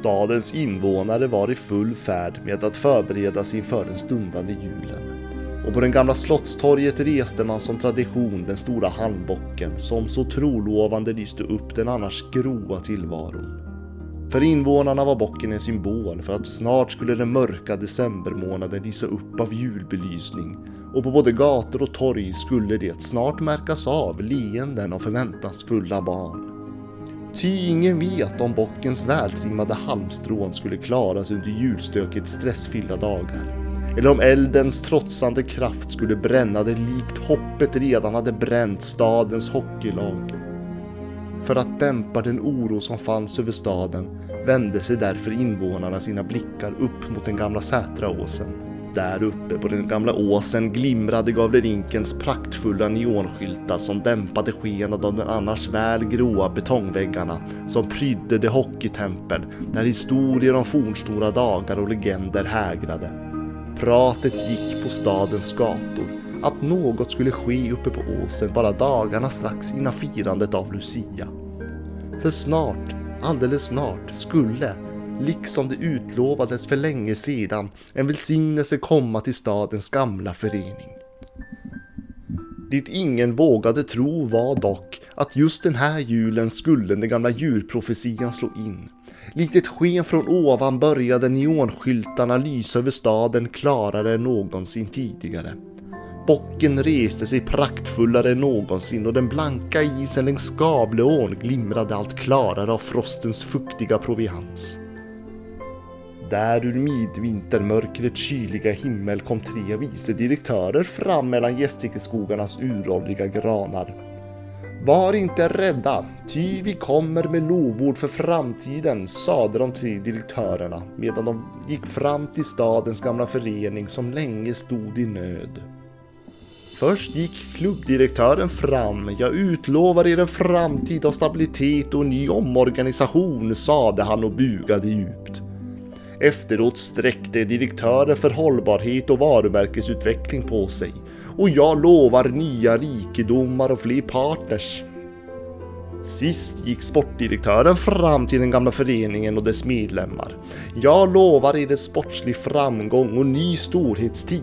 Stadens invånare var i full färd med att förbereda sig inför den stundande julen. Och på den gamla slottstorget reste man som tradition den stora halmbocken som så trolovande lyste upp den annars gråa tillvaron. För invånarna var bocken en symbol för att snart skulle den mörka decembermånaden lysa upp av julbelysning och på både gator och torg skulle det snart märkas av leenden av förväntansfulla barn. Ty ingen vet om bockens vältrimmade halmstrån skulle klaras under julstökets stressfyllda dagar. Eller om eldens trotsande kraft skulle bränna det likt hoppet redan hade bränt stadens hockeylag. För att dämpa den oro som fanns över staden vände sig därför invånarna sina blickar upp mot den gamla Sätraåsen. Där uppe på den gamla åsen glimrade Gavlerinkens praktfulla neonskyltar som dämpade skenet av de annars väl gråa betongväggarna som prydde det hockeytempel där historier om fornstora dagar och legender hägrade. Pratet gick på stadens gator att något skulle ske uppe på åsen bara dagarna strax innan firandet av Lucia. För snart, alldeles snart, skulle, liksom det utlovades för länge sedan, en välsignelse komma till stadens gamla förening. Det ingen vågade tro var dock att just den här julen skulle den gamla julprofetian slå in. Likt ett sken från ovan började neonskyltarna lysa över staden klarare än någonsin tidigare. Bocken reste sig praktfullare än någonsin och den blanka isen längs Gavleån glimrade allt klarare av frostens fuktiga provians. Där ur midvintermörkrets kyliga himmel kom tre vice direktörer fram mellan gästrikeskogarnas uråldriga granar. Var inte rädda, ty vi kommer med lovord för framtiden, sade de tre direktörerna medan de gick fram till stadens gamla förening som länge stod i nöd. Först gick klubbdirektören fram. Jag utlovar er en framtid av stabilitet och ny omorganisation, sade han och bugade djupt. Efteråt sträckte direktören för hållbarhet och varumärkesutveckling på sig och jag lovar nya rikedomar och fler partners. Sist gick sportdirektören fram till den gamla föreningen och dess medlemmar. Jag lovar er en sportslig framgång och ny storhetstid.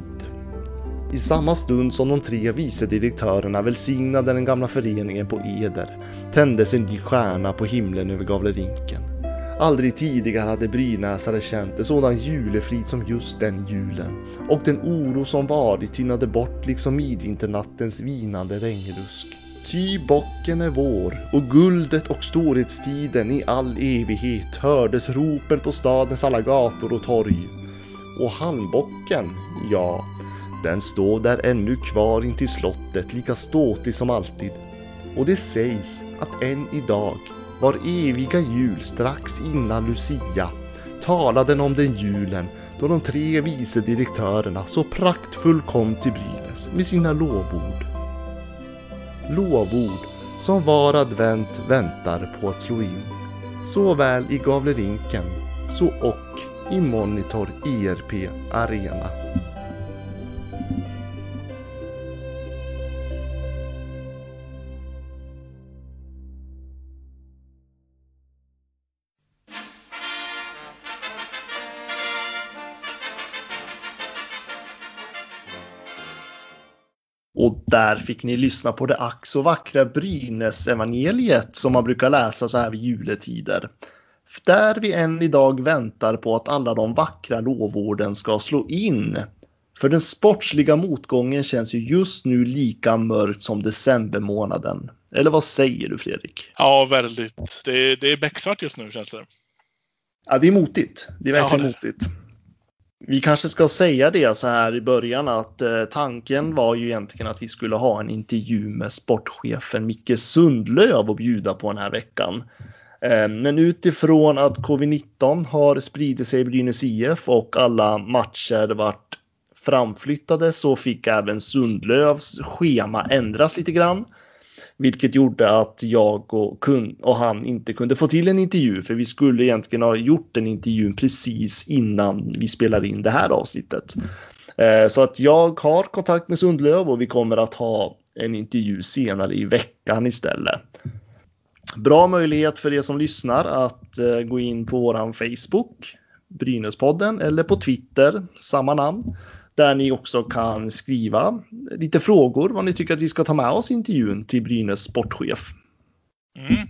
I samma stund som de tre vice direktörerna välsignade den gamla föreningen på eder tändes en ny stjärna på himlen över Gavlerinken. Aldrig tidigare hade brynäsare känt en sådan julefrid som just den julen och den oro som varit tynade bort liksom midvinternattens vinande regnrusk. Ty bocken är vår och guldet och storhetstiden i all evighet hördes ropen på stadens alla gator och torg. Och halmbocken, ja, den står där ännu kvar intill slottet lika ståtlig som alltid. Och det sägs att än idag var eviga jul strax innan Lucia talade om den julen då de tre vice direktörerna så praktfullt kom till Brynäs med sina lovord. Lovord som var advent väntar på att slå in. Såväl i Gavlerinken så och i Monitor ERP Arena. Där fick ni lyssna på det ack så vackra Brynäs-evangeliet som man brukar läsa så här vid juletider. Där vi än idag väntar på att alla de vackra lovorden ska slå in. För den sportsliga motgången känns ju just nu lika mörkt som decembermånaden. Eller vad säger du Fredrik? Ja, väldigt. Det är, det är becksvart just nu känns det. Ja, det är motigt. Det är verkligen Ja, det- motigt. Vi kanske ska säga det så här i början att eh, tanken var ju egentligen att vi skulle ha en intervju med sportchefen Micke Sundlöv att bjuda på den här veckan. Eh, men utifrån att covid-19 har spridit sig i Brynäs IF och alla matcher varit framflyttade så fick även Sundlövs schema ändras lite grann. Vilket gjorde att jag och, kun, och han inte kunde få till en intervju för vi skulle egentligen ha gjort den intervjun precis innan vi spelar in det här avsnittet. Eh, så att jag har kontakt med Sundlöv och vi kommer att ha en intervju senare i veckan istället. Bra möjlighet för er som lyssnar att eh, gå in på våran Facebook, Brynäspodden, eller på Twitter, samma namn. Där ni också kan skriva lite frågor vad ni tycker att vi ska ta med oss i intervjun till Brynäs sportchef. Mm.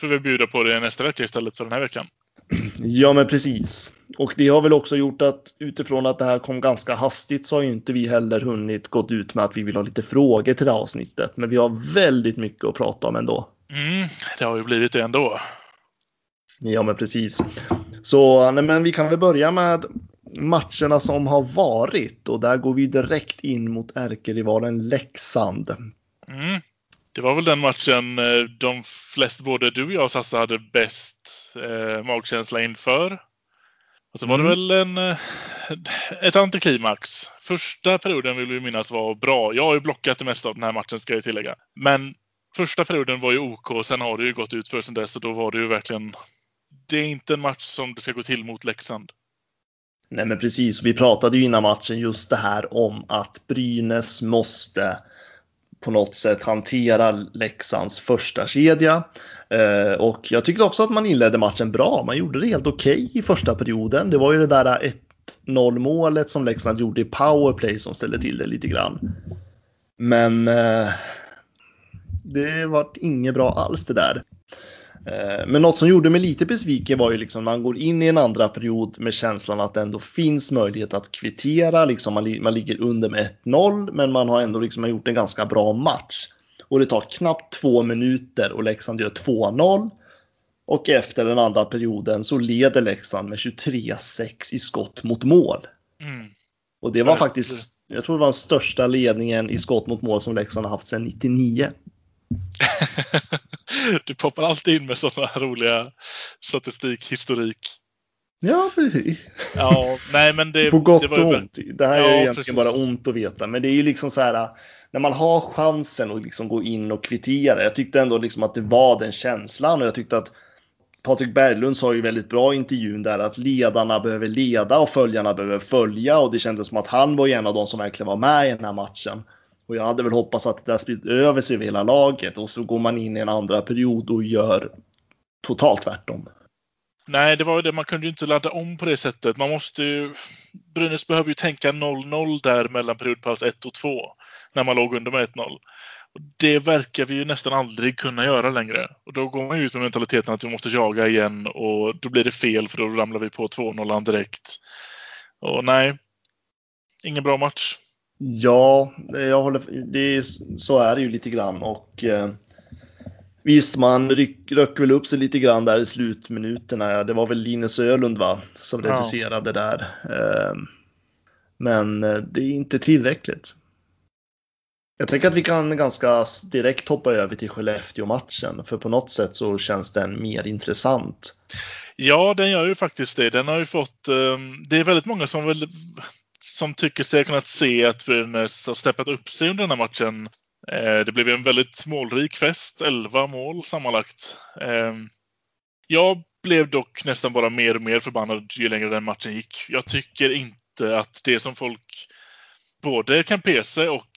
Får vi bjuda på det nästa vecka istället för den här veckan. Ja, men precis. Och det har väl också gjort att utifrån att det här kom ganska hastigt så har ju inte vi heller hunnit gått ut med att vi vill ha lite frågor till det här avsnittet. Men vi har väldigt mycket att prata om ändå. Mm, det har ju blivit det ändå. Ja, men precis. Så nej, men vi kan väl börja med matcherna som har varit och där går vi direkt in mot ärkerivalen Leksand. Mm. Det var väl den matchen eh, de flesta, både du och jag Sassa, hade bäst eh, magkänsla inför. Och så var det Mm. väl en, eh, ett antiklimax. Första perioden vill vi minnas var bra. Jag har ju blockat det mesta av den här matchen ska jag tillägga. Men första perioden var ju OK, sen har det ju gått ut för sen dess och då var det ju verkligen det är inte en match som det ska gå till mot Leksand. Nej, men precis. Vi pratade ju innan matchen just det här om att Brynäs måste på något sätt hantera Leksands första kedja. Eh, och jag tyckte också att man inledde matchen bra. Man gjorde det helt okej i första perioden. Det var ju det där 1-0 målet som Leksand gjorde i powerplay som ställde till det lite grann. Men eh, det var inget bra alls det där. Eh, Men något som gjorde mig lite besviken var ju liksom man går in i en andra period med känslan att det ändå finns möjlighet att kvittera. Liksom man, man ligger under med 1-0 men man har ändå liksom gjort en ganska bra match. Och det tar knappt två minuter och Leksand gör 2-0. Och efter den andra perioden så leder Leksand med 23-6 i skott mot mål. Mm. Och det var faktiskt, jag tror det var den största ledningen i skott mot mål som Leksand har haft sedan 99. du poppar alltid in med sådana roliga statistikhistorik. Ja, precis. Ja, nej men det, På gott det och ont. Det här är Ja, ju egentligen precis. bara ont att veta. Men det är ju liksom så här när man har chansen att liksom gå in och kvittera. Jag tyckte ändå liksom att det var den känslan och jag tyckte att Patrik Berglund sa ju väldigt bra i intervjun där att ledarna behöver leda och följarna behöver följa och det kändes som att han var en av de som verkligen var med i den här matchen. Och jag hade väl hoppats att det där spridit över sig över hela laget och så går man in i en andra period och gör totalt tvärtom. Nej, det var ju det. Man kunde ju inte ladda om på det sättet. Man måste ju... Brynäs behöver ju tänka 0-0 där mellan periodpaus 1 och 2. När man låg under med 1-0. Det verkar vi ju nästan aldrig kunna göra längre. Och då går man ju ut med mentaliteten att vi måste jaga igen och då blir det fel för då ramlar vi på 2-0 direkt. Och nej, ingen bra match. Ja, jag håller, det är, så är det ju lite grann och eh, visst man ryck, röck väl upp sig lite grann där i slutminuterna. Det var väl Linus Ölund va, som Ja. reducerade där. Eh, men eh, det är inte tillräckligt. Jag tänker att vi kan ganska direkt hoppa över till Skellefteå-matchen för på något sätt så känns den mer intressant. Ja, den gör ju faktiskt det. Den har ju fått... ehm, det är väldigt många som väl som tycker sig ha kunnat se att Brynäs har steppat upp sig under den här matchen. Eh, det blev ju en väldigt målrik fest, 11 mål sammanlagt. Eh, jag blev dock nästan bara mer och mer förbannad ju längre den matchen gick. Jag tycker inte att det som folk både kan PC och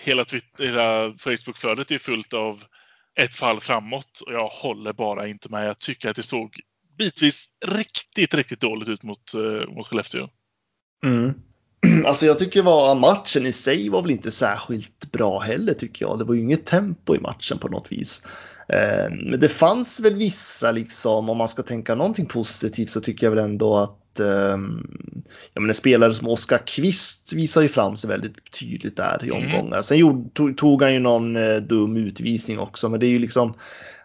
hela, Twitter, hela Facebookflödet är fullt av ett fall framåt och jag håller bara inte med. Jag tycker att det såg bitvis riktigt, riktigt dåligt ut mot, eh, mot Skellefteå. Mm. Alltså jag tycker var matchen i sig var väl inte särskilt bra heller tycker jag. Det var ju inget tempo i matchen på något vis. Eh, men det fanns väl vissa liksom, om man ska tänka någonting positivt så tycker jag väl ändå att eh, ja, men en spelare som Oskar Kvist visar ju fram sig väldigt tydligt där i Mm. omgångar. Sen gjorde, tog, tog han ju någon eh, dum utvisning också, men det är ju liksom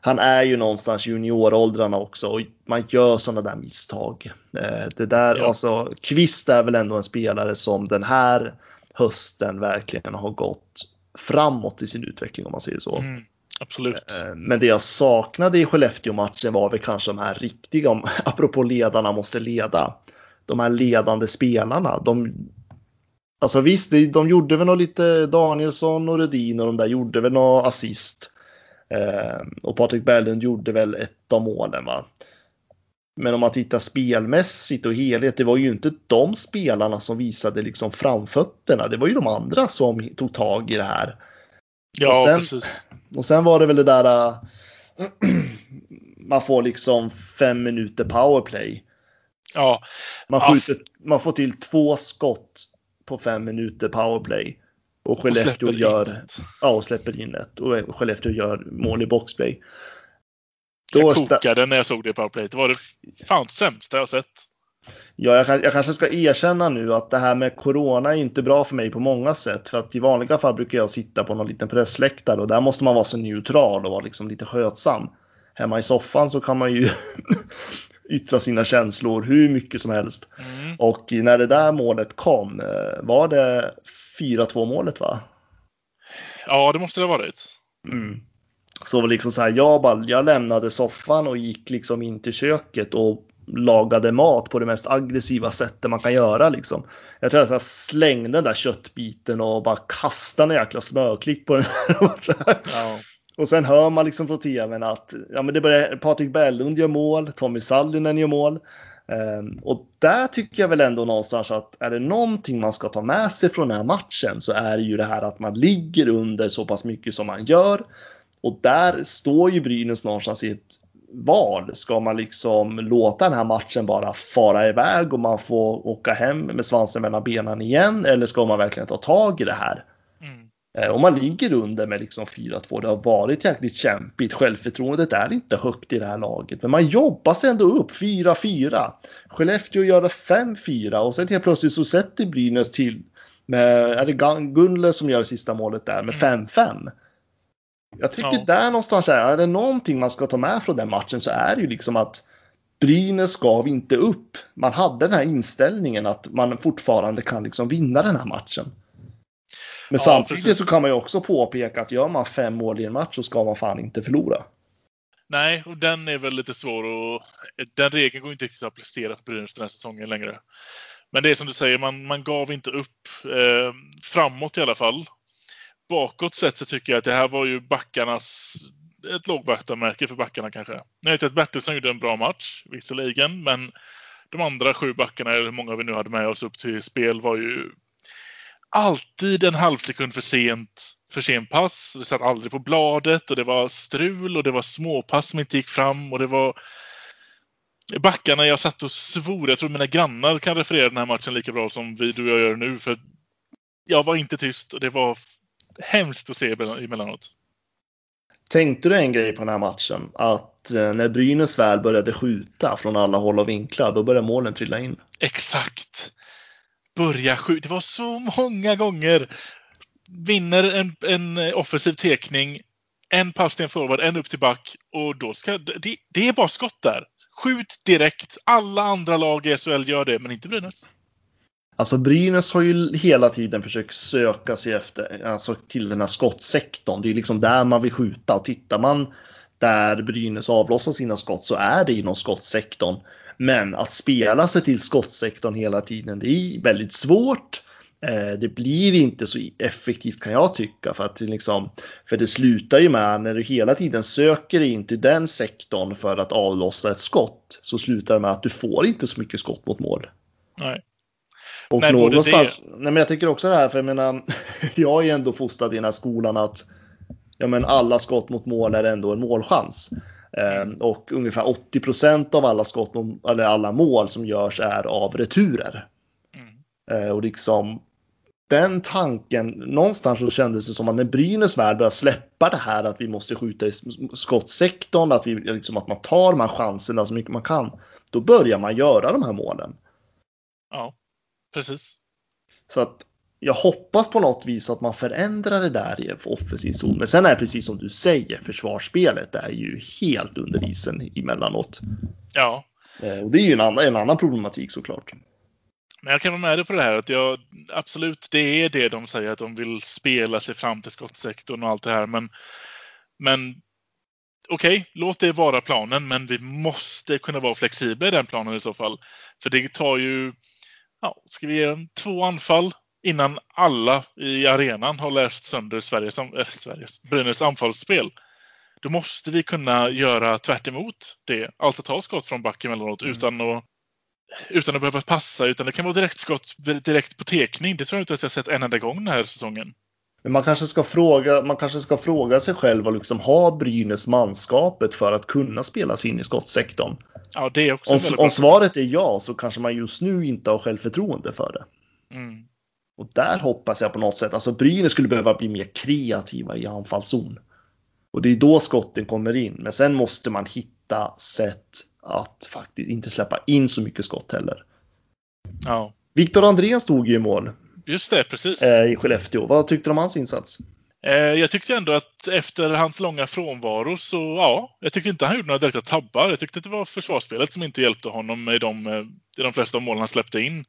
han är ju någonstans junioråldrarna också och man gör sådana där misstag. Eh, Det där, Ja. alltså Kvist är väl ändå en spelare som den här hösten verkligen har gått framåt i sin utveckling om man säger så. Mm, absolut. Eh, Men det jag saknade i Skellefteå-matchen var väl kanske de här riktiga, om- apropå ledarna måste leda, de här ledande spelarna. De, alltså visst, de, de gjorde väl något lite, Danielsson och Rudin och de där gjorde väl något assist. Eh, och Patrik Berglund gjorde väl ett av målen va. Men om man tittar spelmässigt och helhet, det var ju inte de spelarna som visade liksom framfötterna. Det var ju de andra som tog tag i det här. Ja, sen- precis. Och sen var det väl det där äh, man får liksom fem minuter powerplay. Ja. Man, skjuter, man får till två skott på fem minuter powerplay. Och Skellefteå och gör, ja, och släpper in ett. Och Skellefteå gör mål i boxplay. Då jag kokade när jag såg det powerplay. Det var det fan sämsta jag sett. Ja, jag, jag, kanske ska erkänna nu att det här med corona är inte bra för mig på många sätt. För att i vanliga fall brukar jag sitta på någon liten pressläktare och där måste man vara så neutral och vara liksom lite skötsam. Hemma i soffan så kan man ju yttra sina känslor hur mycket som helst. Mm. Och när det där målet kom, eh, var det 4-2 målet va? Ja, det måste det ha varit. Mm. Så liksom så här, jag, bara, jag lämnade soffan och gick liksom in till köket och lagade mat på det mest aggressiva sättet man kan göra. Liksom. Jag tror jag slängde den där köttbiten och bara kastade en jäkla smörklick på den. ja. Och sen hör man liksom från tvn att ja, men det börjar, Patrik Berglund gör mål, Tommy Sallinen gör mål. Um, och där tycker jag väl ändå någonstans att är det någonting man ska ta med sig från den här matchen så är det ju det här att man ligger under så pass mycket som man gör. Och där står ju Brynäs någonstans i ett val. Ska man liksom låta den här matchen bara fara iväg och man får åka hem med svansen mellan benen igen? Eller ska man verkligen ta tag i det här? Mm. Eh, om man ligger under med liksom 4-2, det har varit jäkligt kämpigt. Självförtroendet är inte högt i det här laget, men man jobbar sig ändå upp 4-4. Skellefteå gör det 5-4 och sen helt plötsligt så sätter Brynäs till med, är det Gunle som gör det sista målet där med 5-5. Mm. Jag tycker ja. där någonstans är, är det någonting man ska ta med från den matchen så är det ju liksom att Brynäs gav inte upp. Man hade den här inställningen att man fortfarande kan liksom vinna den här matchen. Men ja, samtidigt precis. så kan man ju också påpeka att gör man fem mål i en match så ska man fan inte förlora. Nej, och den är väl lite svår och den regeln går inte riktigt att applicera på Brynäs den här säsongen längre. Men det är som du säger, man, man gav inte upp eh, framåt i alla fall bakåt sett så tycker jag att det här var ju backarnas ett lågvattenmärke för backarna kanske. Jag vet att Bertilsson gjorde en bra match, visserligen, men de andra sju backarna, eller hur många vi nu hade med oss upp till spel, var ju alltid en halv sekund för sent för sen pass. Det satt aldrig på bladet och det var strul och det var småpass som inte gick fram och det var backarna jag satt och svor. Jag tror mina grannar kan referera den här matchen lika bra som vi, du och jag gör nu. För jag var inte tyst och det var hemskt att se emellanåt. Tänkte du en grej på den här matchen? Att eh, när Brynäs väl började skjuta från alla håll och vinklar, då började målen trilla in. Exakt! Börja skjuta. Det var så många gånger. Vinner en, en eh, offensiv tekning, en pass till en forward, en upp till back och då ska det, det är bara skott där. Skjut direkt. Alla andra lag i SHL gör det, men inte Brynäs. Alltså Brynäs har ju hela tiden försökt söka sig efter, alltså till den här skottsektorn. Det är liksom där man vill skjuta och tittar man där Brynäs avlossar sina skott så är det inom skottsektorn. Men att spela sig till skottsektorn hela tiden, det är väldigt svårt. Eh, det blir inte så effektivt kan jag tycka för att liksom, för det slutar ju med när du hela tiden söker in till den sektorn för att avlossa ett skott så slutar det med att du får inte så mycket skott mot mål. Nej. Och nej, någonstans, det... nej, men jag tycker också det här, för jag menar, jag är ändå fostrad i den här skolan att ja, men alla skott mot mål är ändå en målchans. Eh, och ungefär 80 procent av alla skott, eller alla mål som görs är av returer. Mm. Eh, och liksom den tanken, någonstans så kändes det som att när Brynäs väl började släppa det här att vi måste skjuta i skottsektorn, att, vi, liksom, att man tar de här chanserna så mycket man kan, då börjar man göra de här målen. Ja. Precis. Så att jag hoppas på något vis att man förändrar det där i offensiv zon. Men sen är det precis som du säger, försvarsspelet är ju helt under isen emellanåt. Ja. Eh, och det är ju en annan, en annan problematik såklart. Men jag kan vara med dig på det här att jag absolut, det är det de säger att de vill spela sig fram till skottsektorn och allt det här. Men, men okej, okay, låt det vara planen, men vi måste kunna vara flexibla i den planen i så fall. För det tar ju ja, ska vi ge dem två anfall innan alla i arenan har läst sönder Sveriges, äh, Sveriges Brynäs anfallsspel. Då måste vi kunna göra tvärt det. Alltså ta skott från backen emellanåt mm. utan att utan att behöva passa, utan det kan vara direktskott direkt på tekning. Det tror jag inte att jag sett en enda gång den här säsongen. Men man kanske ska fråga, man kanske ska fråga sig själv och liksom ha Brynäs manskapet för att kunna spela sig in i skottsektorn. Ja, det är också Om, om svaret är ja så kanske man just nu inte har självförtroende för det. Mm. Och där hoppas jag på något sätt, alltså Brynäs skulle behöva bli mer kreativa i anfallszon. Och det är då skotten kommer in. Men sen måste man hitta sätt att faktiskt inte släppa in så mycket skott heller. Ja, Viktor Andrén stod ju i mål just det, precis. eh, i Skellefteå. Vad tyckte du om hans insats? Eh, Jag tyckte ändå att efter hans långa frånvaro så, ja, jag tyckte inte han gjorde några direkta tabbar. Jag tyckte att det var försvarsspelet som inte hjälpte honom i de, eh, i de flesta av målen han släppte in.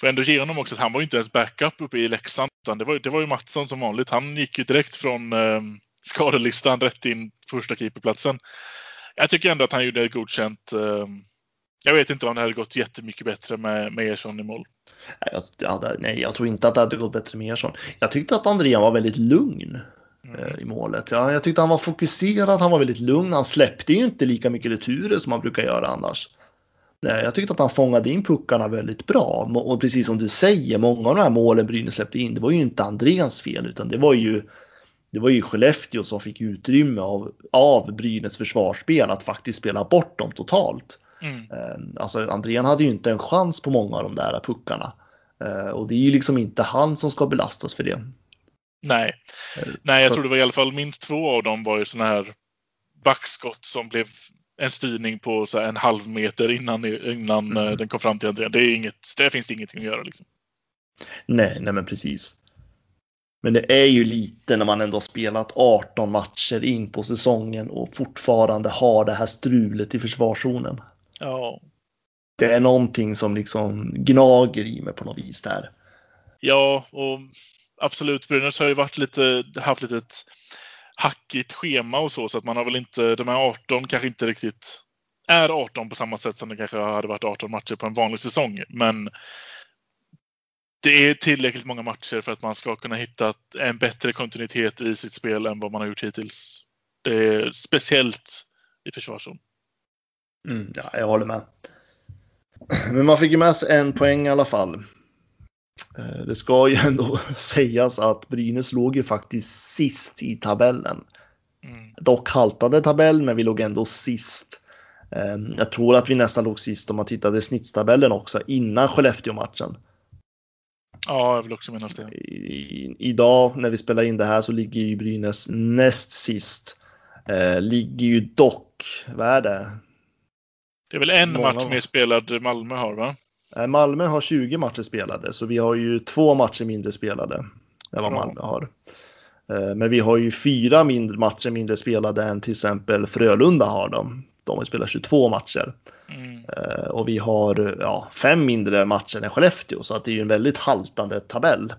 Får ändå ge honom också att han var ju inte ens backup uppe i Leksand. Utan det, var, det var ju Mattsson som vanligt. Han gick ju direkt från eh, skadelistan rätt in första keeperplatsen. Jag tycker ändå att han gjorde ett godkänt. Eh, jag vet inte om det hade gått jättemycket bättre med, med Ersson i mål. Nej, jag, nej, jag tror inte att det hade gått bättre med Ersson. Jag tyckte att Andrén var väldigt lugn eh, i målet. Ja, jag tyckte han var fokuserad, han var väldigt lugn. Han släppte ju inte lika mycket returer som han brukar göra annars. Nej, jag tyckte att han fångade in puckarna väldigt bra. Och precis som du säger, många av de här målen Brynäs släppte in, det var ju inte Andréns fel, utan det var ju det var ju Skellefteå som fick utrymme av, av Brynäs försvarsspel att faktiskt spela bort dem totalt. Mm. Eh, Alltså Andrén hade ju inte en chans på många av de där puckarna. Eh, Och det är ju liksom inte han som ska belastas för det. Nej. Nej, jag Så- tror det var i alla fall minst två av dem var ju sådana här backskott som blev en styrning på så en halv meter innan, innan Mm. eh, den kom fram till Andrén. Det, är inget, det finns det ingenting att göra. Liksom. Nej, nej men precis. Men det är ju lite när man ändå har spelat 18 matcher in på säsongen och fortfarande har det här strulet i försvarszonen. Ja. Det är någonting som liksom gnager i mig på något vis där. ja, och absolut. Brynäs har ju varit lite, haft lite ett hackigt schema och så, så att man har väl inte, de här 18 kanske inte riktigt är 18 på samma sätt som det kanske hade varit 18 matcher på en vanlig säsong. Men det är tillräckligt många matcher för att man ska kunna hitta en bättre kontinuitet i sitt spel än vad man har gjort hittills. Det är speciellt i försvarszon. Mm, ja, jag håller med. Men man fick ju med sig en poäng i alla fall. Eh, Det ska ju ändå sägas att Brynäs låg ju faktiskt sist i tabellen. Mm. Dock haltade tabell, men vi låg ändå sist. Eh, Jag tror att vi nästan låg sist om man tittade snittstabellen också innan Skellefteå-matchen. Ja, jag vill också minnas det. I, idag när vi spelar in det här så ligger ju Brynäs näst sist. Eh, ligger ju dock, vad är det? Det är väl en Många match mer spelad Malmö har, va? Eh, Malmö har 20 matcher spelade, så vi har ju två matcher mindre spelade än vad. Malmö har. Eh, Men vi har ju fyra mindre matcher mindre spelade än till exempel Frölunda har. De, de har spelat 22 matcher. Mm. Eh, Och vi har ja, fem mindre matcher än Skellefteå, så att det är ju en väldigt haltande tabell.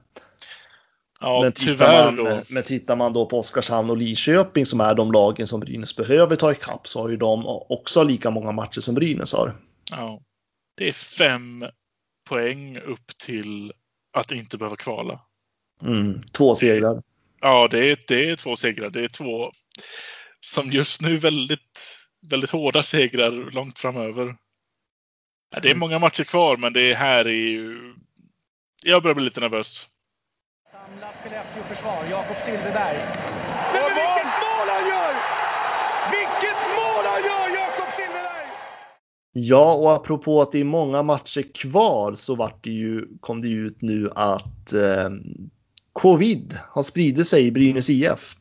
Ja, men, tittar man, då. men tittar man då på Oskarshamn och Lidköping som är de lagen som Brynäs behöver ta ikapp så har ju de också lika många matcher som Brynäs har. Ja. Det är fem poäng upp till att inte behöva kvala. Mm, två segrar. Ja, det är, det är två segrar. Det är två som just nu väldigt, väldigt hårda segrar långt framöver. Ja, det är många matcher kvar, men det här är ju... Jag börjar bli lite nervös. Samlat Skellefteå-försvar, Jakob Silfverberg. Men vilket mål han gör! Vilket mål han gör, Jakob Silfverberg! Ja, och apropå att det är många matcher kvar så vart det ju, kom det ju ut nu att eh, covid har spridit sig i Brynäs IF.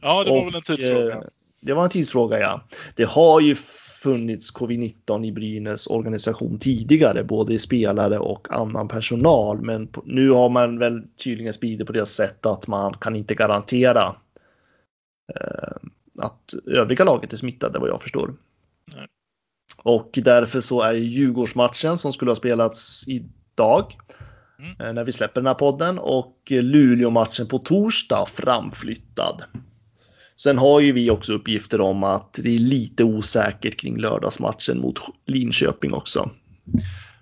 Ja, det var Och, väl en tidsfråga. eh, Det var en tidsfråga, ja. Det har ju funnits covid-19 i Brynäs organisation tidigare, både i spelare och annan personal. Men nu har man väl tydligen spridit på det sättet att man kan inte garantera eh, att övriga laget är smittade vad jag förstår. Nej. Och därför så är Djurgårdsmatchen som skulle ha spelats idag Mm. eh, när vi släpper den här podden och Luleå-matchen på torsdag framflyttad. Sen har ju vi också uppgifter om att det är lite osäkert kring lördagsmatchen mot Linköping också.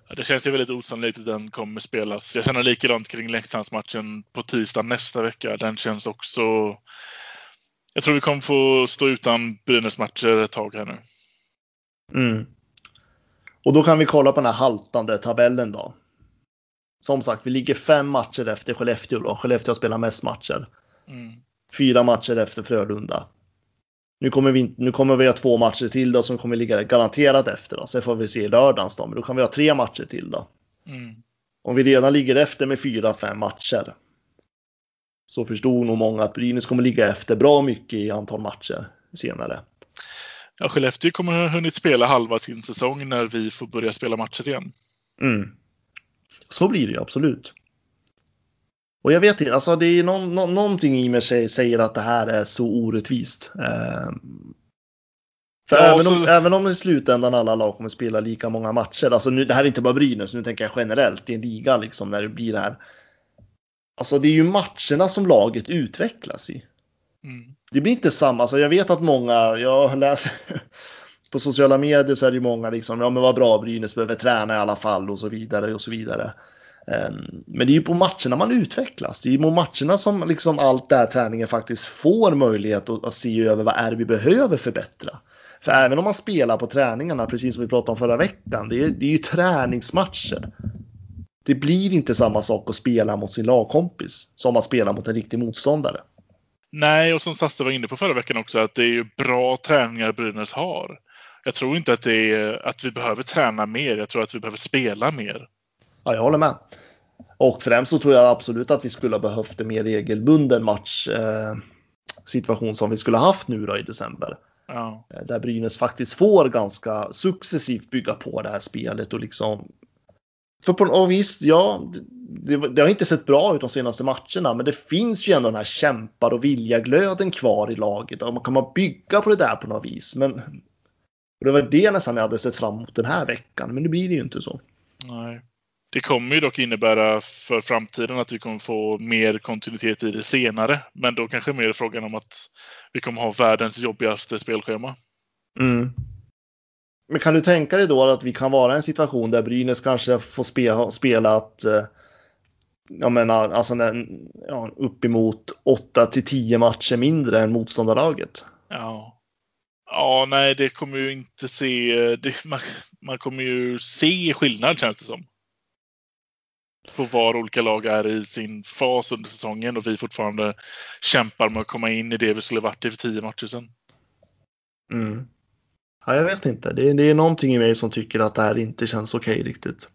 Ja, Det känns ju väldigt osannolikt att den kommer spelas. Jag känner likadant kring Leksandsmatchen på tisdag nästa vecka. Den känns också... Jag tror vi kommer få stå utan Brynäs-matcher ett tag här nu. Mm. Och då kan vi kolla på den här haltande tabellen då. Som sagt, vi ligger fem matcher efter Skellefteå då. Skellefteå spelar mest matcher. fyra matcher efter Frölunda. Nu kommer vi, nu kommer vi ha två matcher till då som kommer ligga garanterat efter. Då. Sen får vi se lördagens då, men då kan vi ha tre matcher till då. Mm. Om vi redan ligger efter med fyra, fem matcher. Så förstod nog många att Brynäs kommer ligga efter bra mycket i antal matcher senare. Ja, Skellefteå kommer ha hunnit spela halva sin säsong när vi får börja spela matcher igen. Mm. Så blir det ju absolut. Och jag vet inte, alltså det är någon, någon, någonting i mig säger att det här är så orättvist. Eh, för Ja, även, så- om, även om i slutändan alla lag kommer spela lika många matcher, alltså nu, det här är inte bara Brynäs, nu tänker jag generellt i en liga liksom när det blir det här. Alltså det är ju matcherna som laget utvecklas i. Mm. Det blir inte samma, alltså jag vet att många, jag läser på sociala medier så är det ju många liksom, ja men vad bra Brynäs behöver träna i alla fall och så vidare och så vidare. Ehm, men det är ju på matcherna man utvecklas. Det är ju på matcherna som liksom allt det här träningen faktiskt får möjlighet att, att se över vad är det vi behöver förbättra. För även om man spelar på träningarna, precis som vi pratade om förra veckan, det är, det är ju träningsmatcher. Det blir inte samma sak att spela mot sin lagkompis som att spela mot en riktig motståndare. Nej, och som Sasse var inne på förra veckan också, att det är ju bra träningar Brynäs har. Jag tror inte att, det är, att vi behöver träna mer. Jag tror att vi behöver spela mer. Ja, jag håller med. Och främst så tror jag absolut att vi skulle ha behövt en mer regelbunden match eh, som vi skulle ha haft nu då i december. Ja. Eh, Där Brynäs faktiskt får ganska successivt bygga på det här spelet och liksom. För på och visst, ja, det, det har inte sett bra ut de senaste matcherna, men det finns ju ändå den här kämpar och viljaglöden kvar i laget. Och man kan man bygga på det där på något vis, men. Det var det nästan jag hade sett fram emot den här veckan, men nu blir det ju inte så. Nej. Det kommer ju dock innebära för framtiden att vi kommer få mer kontinuitet i det senare. Men då kanske mer frågan om att vi kommer ha världens jobbigaste spelschema. Mm. Men kan du tänka dig då att vi kan vara i en situation där Brynäs kanske får spela, spela att eh, jag menar, alltså när, ja, uppemot 8 till 10 matcher mindre än motståndarlaget? Ja. Ja, nej, det kommer ju inte se... Det, man, man kommer ju se skillnad känns det som. På var olika lag är i sin fas under säsongen och vi fortfarande kämpar med att komma in i det vi skulle varit i för tio matcher sedan. Mm. Ja, jag vet inte. Det, det är någonting i mig som tycker att det här inte känns okej riktigt.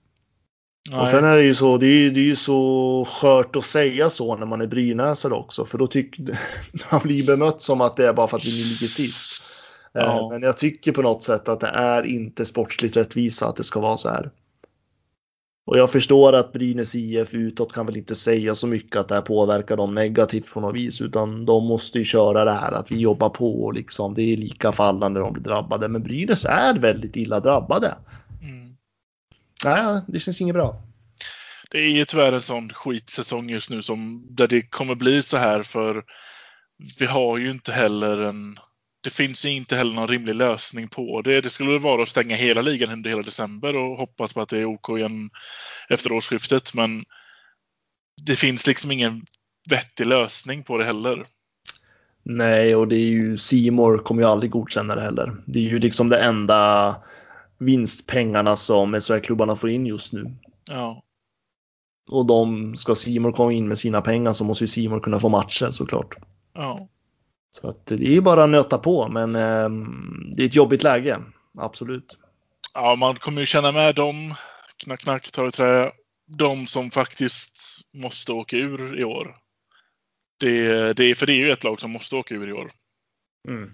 Och Nej. sen är det ju så, det är, det är ju så skört att säga så när man är brynäsare också, för då tycker man blir bemött som att det är bara för att vi ligger sist. Eh, Ja. Men jag tycker på något sätt att det är inte sportsligt rättvisa att det ska vara så här. Och jag förstår att Brynäs IF utåt kan väl inte säga så mycket att det här påverkar dem negativt på något vis, utan de måste ju köra det här att vi jobbar på och liksom det är lika fallande när de blir drabbade. Men Brynäs är väldigt illa drabbade. Mm. Nej, det känns inget bra. Det är ju tyvärr en sån skitsäsong just nu som där det kommer bli så här för vi har ju inte heller en det finns ju inte heller någon rimlig lösning på det. Det skulle vara att stänga hela ligan under hela december och hoppas på att det är OK igen efter årsskiftet. Men det finns liksom ingen vettig lösning på det heller. Nej, och det är ju Simor kommer ju aldrig godkänna det heller. Det är ju liksom det enda vinstpengarna som SHL-klubbarna får in just nu. Ja, Och de, ska Simor komma in med sina pengar så måste ju Simor kunna få matcher såklart. ja. Så att det är bara att nöta på, men ehm, det är ett jobbigt läge. Absolut. ja man kommer ju känna med dem, knack knack, ta i trä, de som faktiskt måste åka ur i år. Det, det, för det är ju ett lag som måste åka ur i år. Mm.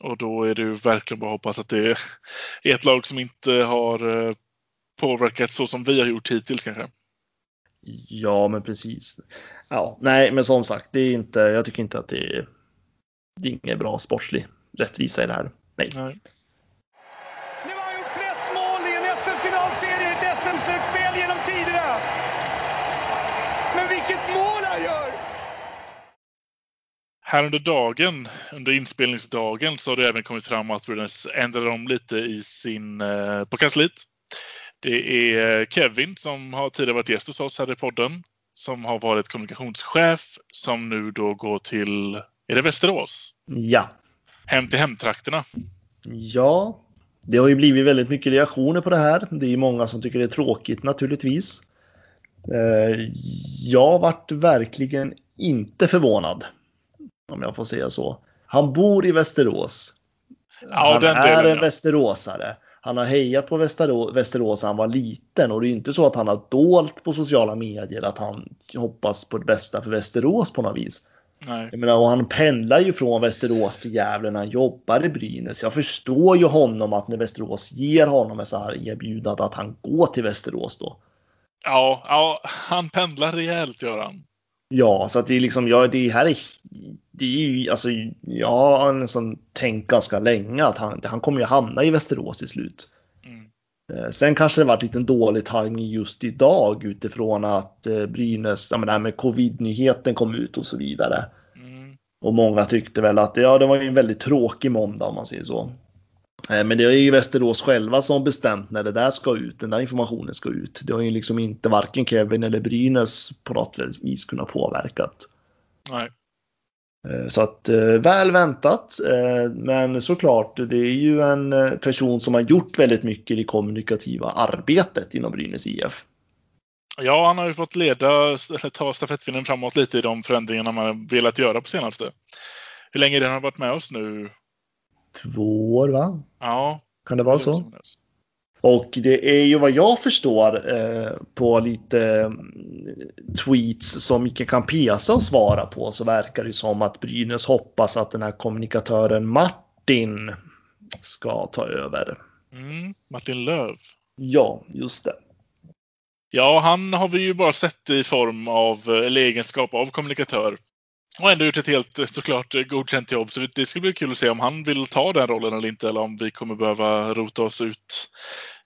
Och då är det ju verkligen bara att hoppas att det är ett lag som inte har eh, påverkat så som vi har gjort hittills kanske. Ja, men precis. Ja, nej, men som sagt, det är inte, jag tycker inte att det är, det är ingen bra sportslig rättvisa i det här. Nej. Nej. Nu har han gjort flest mål i en SM-finalserie i ett SM-slutspel genom tiderna. Men vilket mål han gör! Här under dagen, under inspelningsdagen, så har det även kommit fram att Brynäs ändrade om lite i sin, eh, på kansliet. Det är Kevin som har tidigare varit gäst hos oss här i podden. Som har varit kommunikationschef som nu då går till, är det Västerås? Ja. Hem till hemtrakterna. Ja, det har ju blivit väldigt mycket reaktioner på det här. Det är ju många som tycker det är tråkigt naturligtvis. Eh, Jag vart verkligen inte förvånad. om jag får säga så. Han bor i Västerås. Ja, han den är delen, en ja. västeråsare. Han har hejat på Västerås, Västerås han var liten och det är inte så att han har dolt på sociala medier att han hoppas på det bästa för Västerås på något vis. Nej. Jag menar, och han pendlar ju från Västerås till Gävle när han jobbar i Brynäs. Jag förstår ju honom att när Västerås ger honom ett så här erbjudande att han går till Västerås då. Ja, ja, han pendlar rejält gör han. Ja, så att det är liksom, ja, det här är, det är ju, alltså, jag har nästan tänkt ganska länge att han, han kommer ju hamna i Västerås till slut. Mm. Eh, Sen kanske det varit lite dålig timing just idag utifrån att eh, Brynäs, ja men det här med covid-nyheten kom ut och så vidare. Mm. Och många tyckte väl att ja, det var en väldigt tråkig måndag om man säger så. Eh, Men det är ju Västerås själva som bestämt när det där ska ut, den där informationen ska ut. Det har ju liksom inte varken Kevin eller Brynäs på något vis kunnat påverkat. Nej. Eh, Så att eh, väl väntat, eh, men såklart, det är ju en person som har gjort väldigt mycket i det kommunikativa arbetet inom Brynäs IF. Ja, han har ju fått leda, ta stafettpinnen framåt lite i de förändringarna man har velat göra på senaste. Hur länge det han har varit med oss nu? Två år va? Ja. Kan det vara så? Och det är ju vad jag förstår eh, på lite mm, tweets som Micke Campesa svarat på så verkar det som att Brynäs hoppas att den här kommunikatören Martin ska ta över. Mm. Martin Löv. Ja, just det. Ja, han har vi ju bara sett i form av, eller egenskap av kommunikatör. Och ändå gjort ett helt såklart godkänt jobb. Så det ska bli kul att se om han vill ta den rollen eller inte. Eller om vi kommer behöva rota oss ut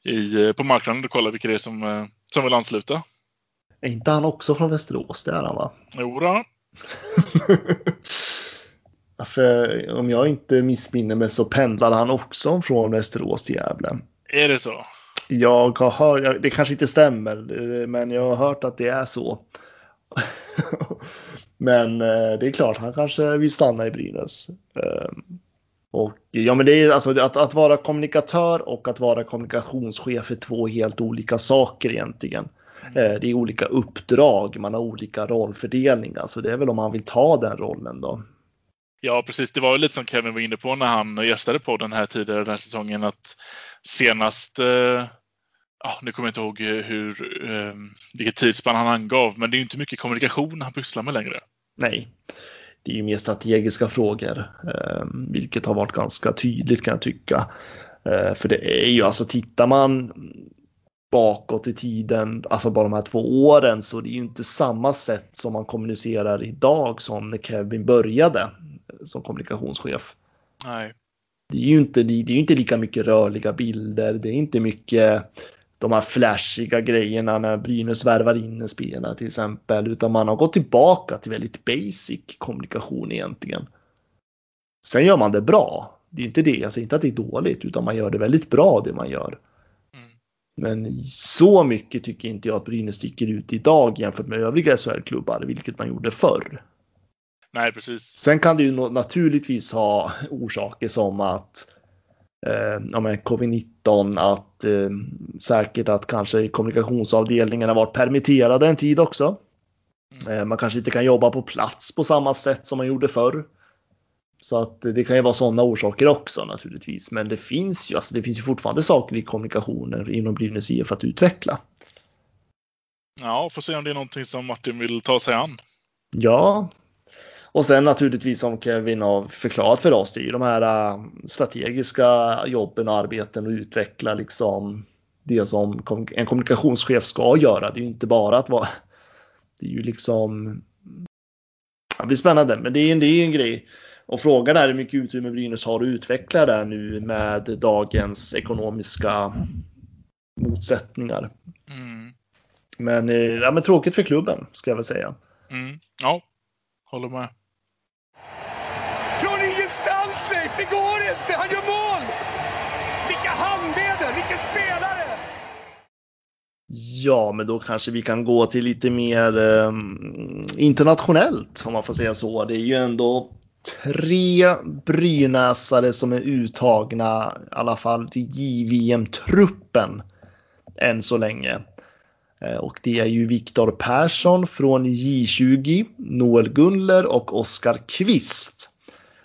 i, på marknaden och kolla vilka det är som, eh, som vill ansluta. Är inte han också från Västerås? Det är han va? Jo då. Ja, För om jag inte missminner mig så pendlade han också från Västerås till Gävle. Är det så? Jag har hört, det kanske inte stämmer, eh, men jag har hört att det är så. men eh, det är klart, han kanske vill stanna i Brynäs. Eh, Och ja, men det är alltså att, att vara kommunikatör och att vara kommunikationschef är två helt olika saker egentligen. Eh, Det är olika uppdrag, man har olika rollfördelning. Alltså det är väl om man vill ta den rollen då. Ja, precis. Det var ju lite som Kevin var inne på när han gästade på den här tidigare den här säsongen att senast eh, Ja, nu kommer jag inte ihåg hur, eh, vilket tidsspann han angav, men det är ju inte mycket kommunikation han pysslar med längre. Nej, det är ju mer strategiska frågor, eh, vilket har varit ganska tydligt kan jag tycka. Eh, för det är ju alltså, tittar man bakåt i tiden, alltså bara de här två åren, så det är ju inte samma sätt som man kommunicerar idag som när Kevin började som kommunikationschef. Nej. Det är ju inte, det är inte lika mycket rörliga bilder, det är inte mycket de här flashiga grejerna när Brynäs värvar in en spelare till exempel, utan man har gått tillbaka till väldigt basic kommunikation egentligen. Sen gör man det bra. Det är inte det, jag säger inte att det är dåligt, utan man gör det väldigt bra det man gör. Mm. Men så mycket tycker inte jag att Brynäs sticker ut idag jämfört med övriga SHL-klubbar, vilket man gjorde förr. Nej, precis. Sen kan det ju naturligtvis ha orsaker som att eh, ja, men covid-19, att eh, säkert att kanske kommunikationsavdelningen har varit permitterade en tid också. Eh, man kanske inte kan jobba på plats på samma sätt som man gjorde förr. Så att det kan ju vara sådana orsaker också naturligtvis. Men det finns ju, alltså det finns ju fortfarande saker i kommunikationen inom Brynäs IF att utveckla. Ja, får se om det är någonting som Martin vill ta sig an. Ja, och sen naturligtvis som Kevin har förklarat för oss, det är ju de här äh, strategiska jobben och arbeten och utveckla liksom det som en kommunikationschef ska göra. Det är ju inte bara att vara, det är ju liksom, det blir spännande, men det är, det är en grej. Och frågan är hur mycket utrymme Brynäs har att utveckla där nu med dagens ekonomiska motsättningar. Mm. Men, eh, ja, men tråkigt för klubben ska jag väl säga. Mm. Ja, håller med. Från ingenstans Leif, det går inte! Han gör mål! Vilka handleder, vilken spelare! Ja, men då kanske vi kan gå till lite mer eh, internationellt om man får säga så. Det är ju ändå tre brynäsare som är uttagna i alla fall till JVM-truppen än så länge. Eh, och det är ju Viktor Persson från J20, Noel Gunler och Oskar Kvist.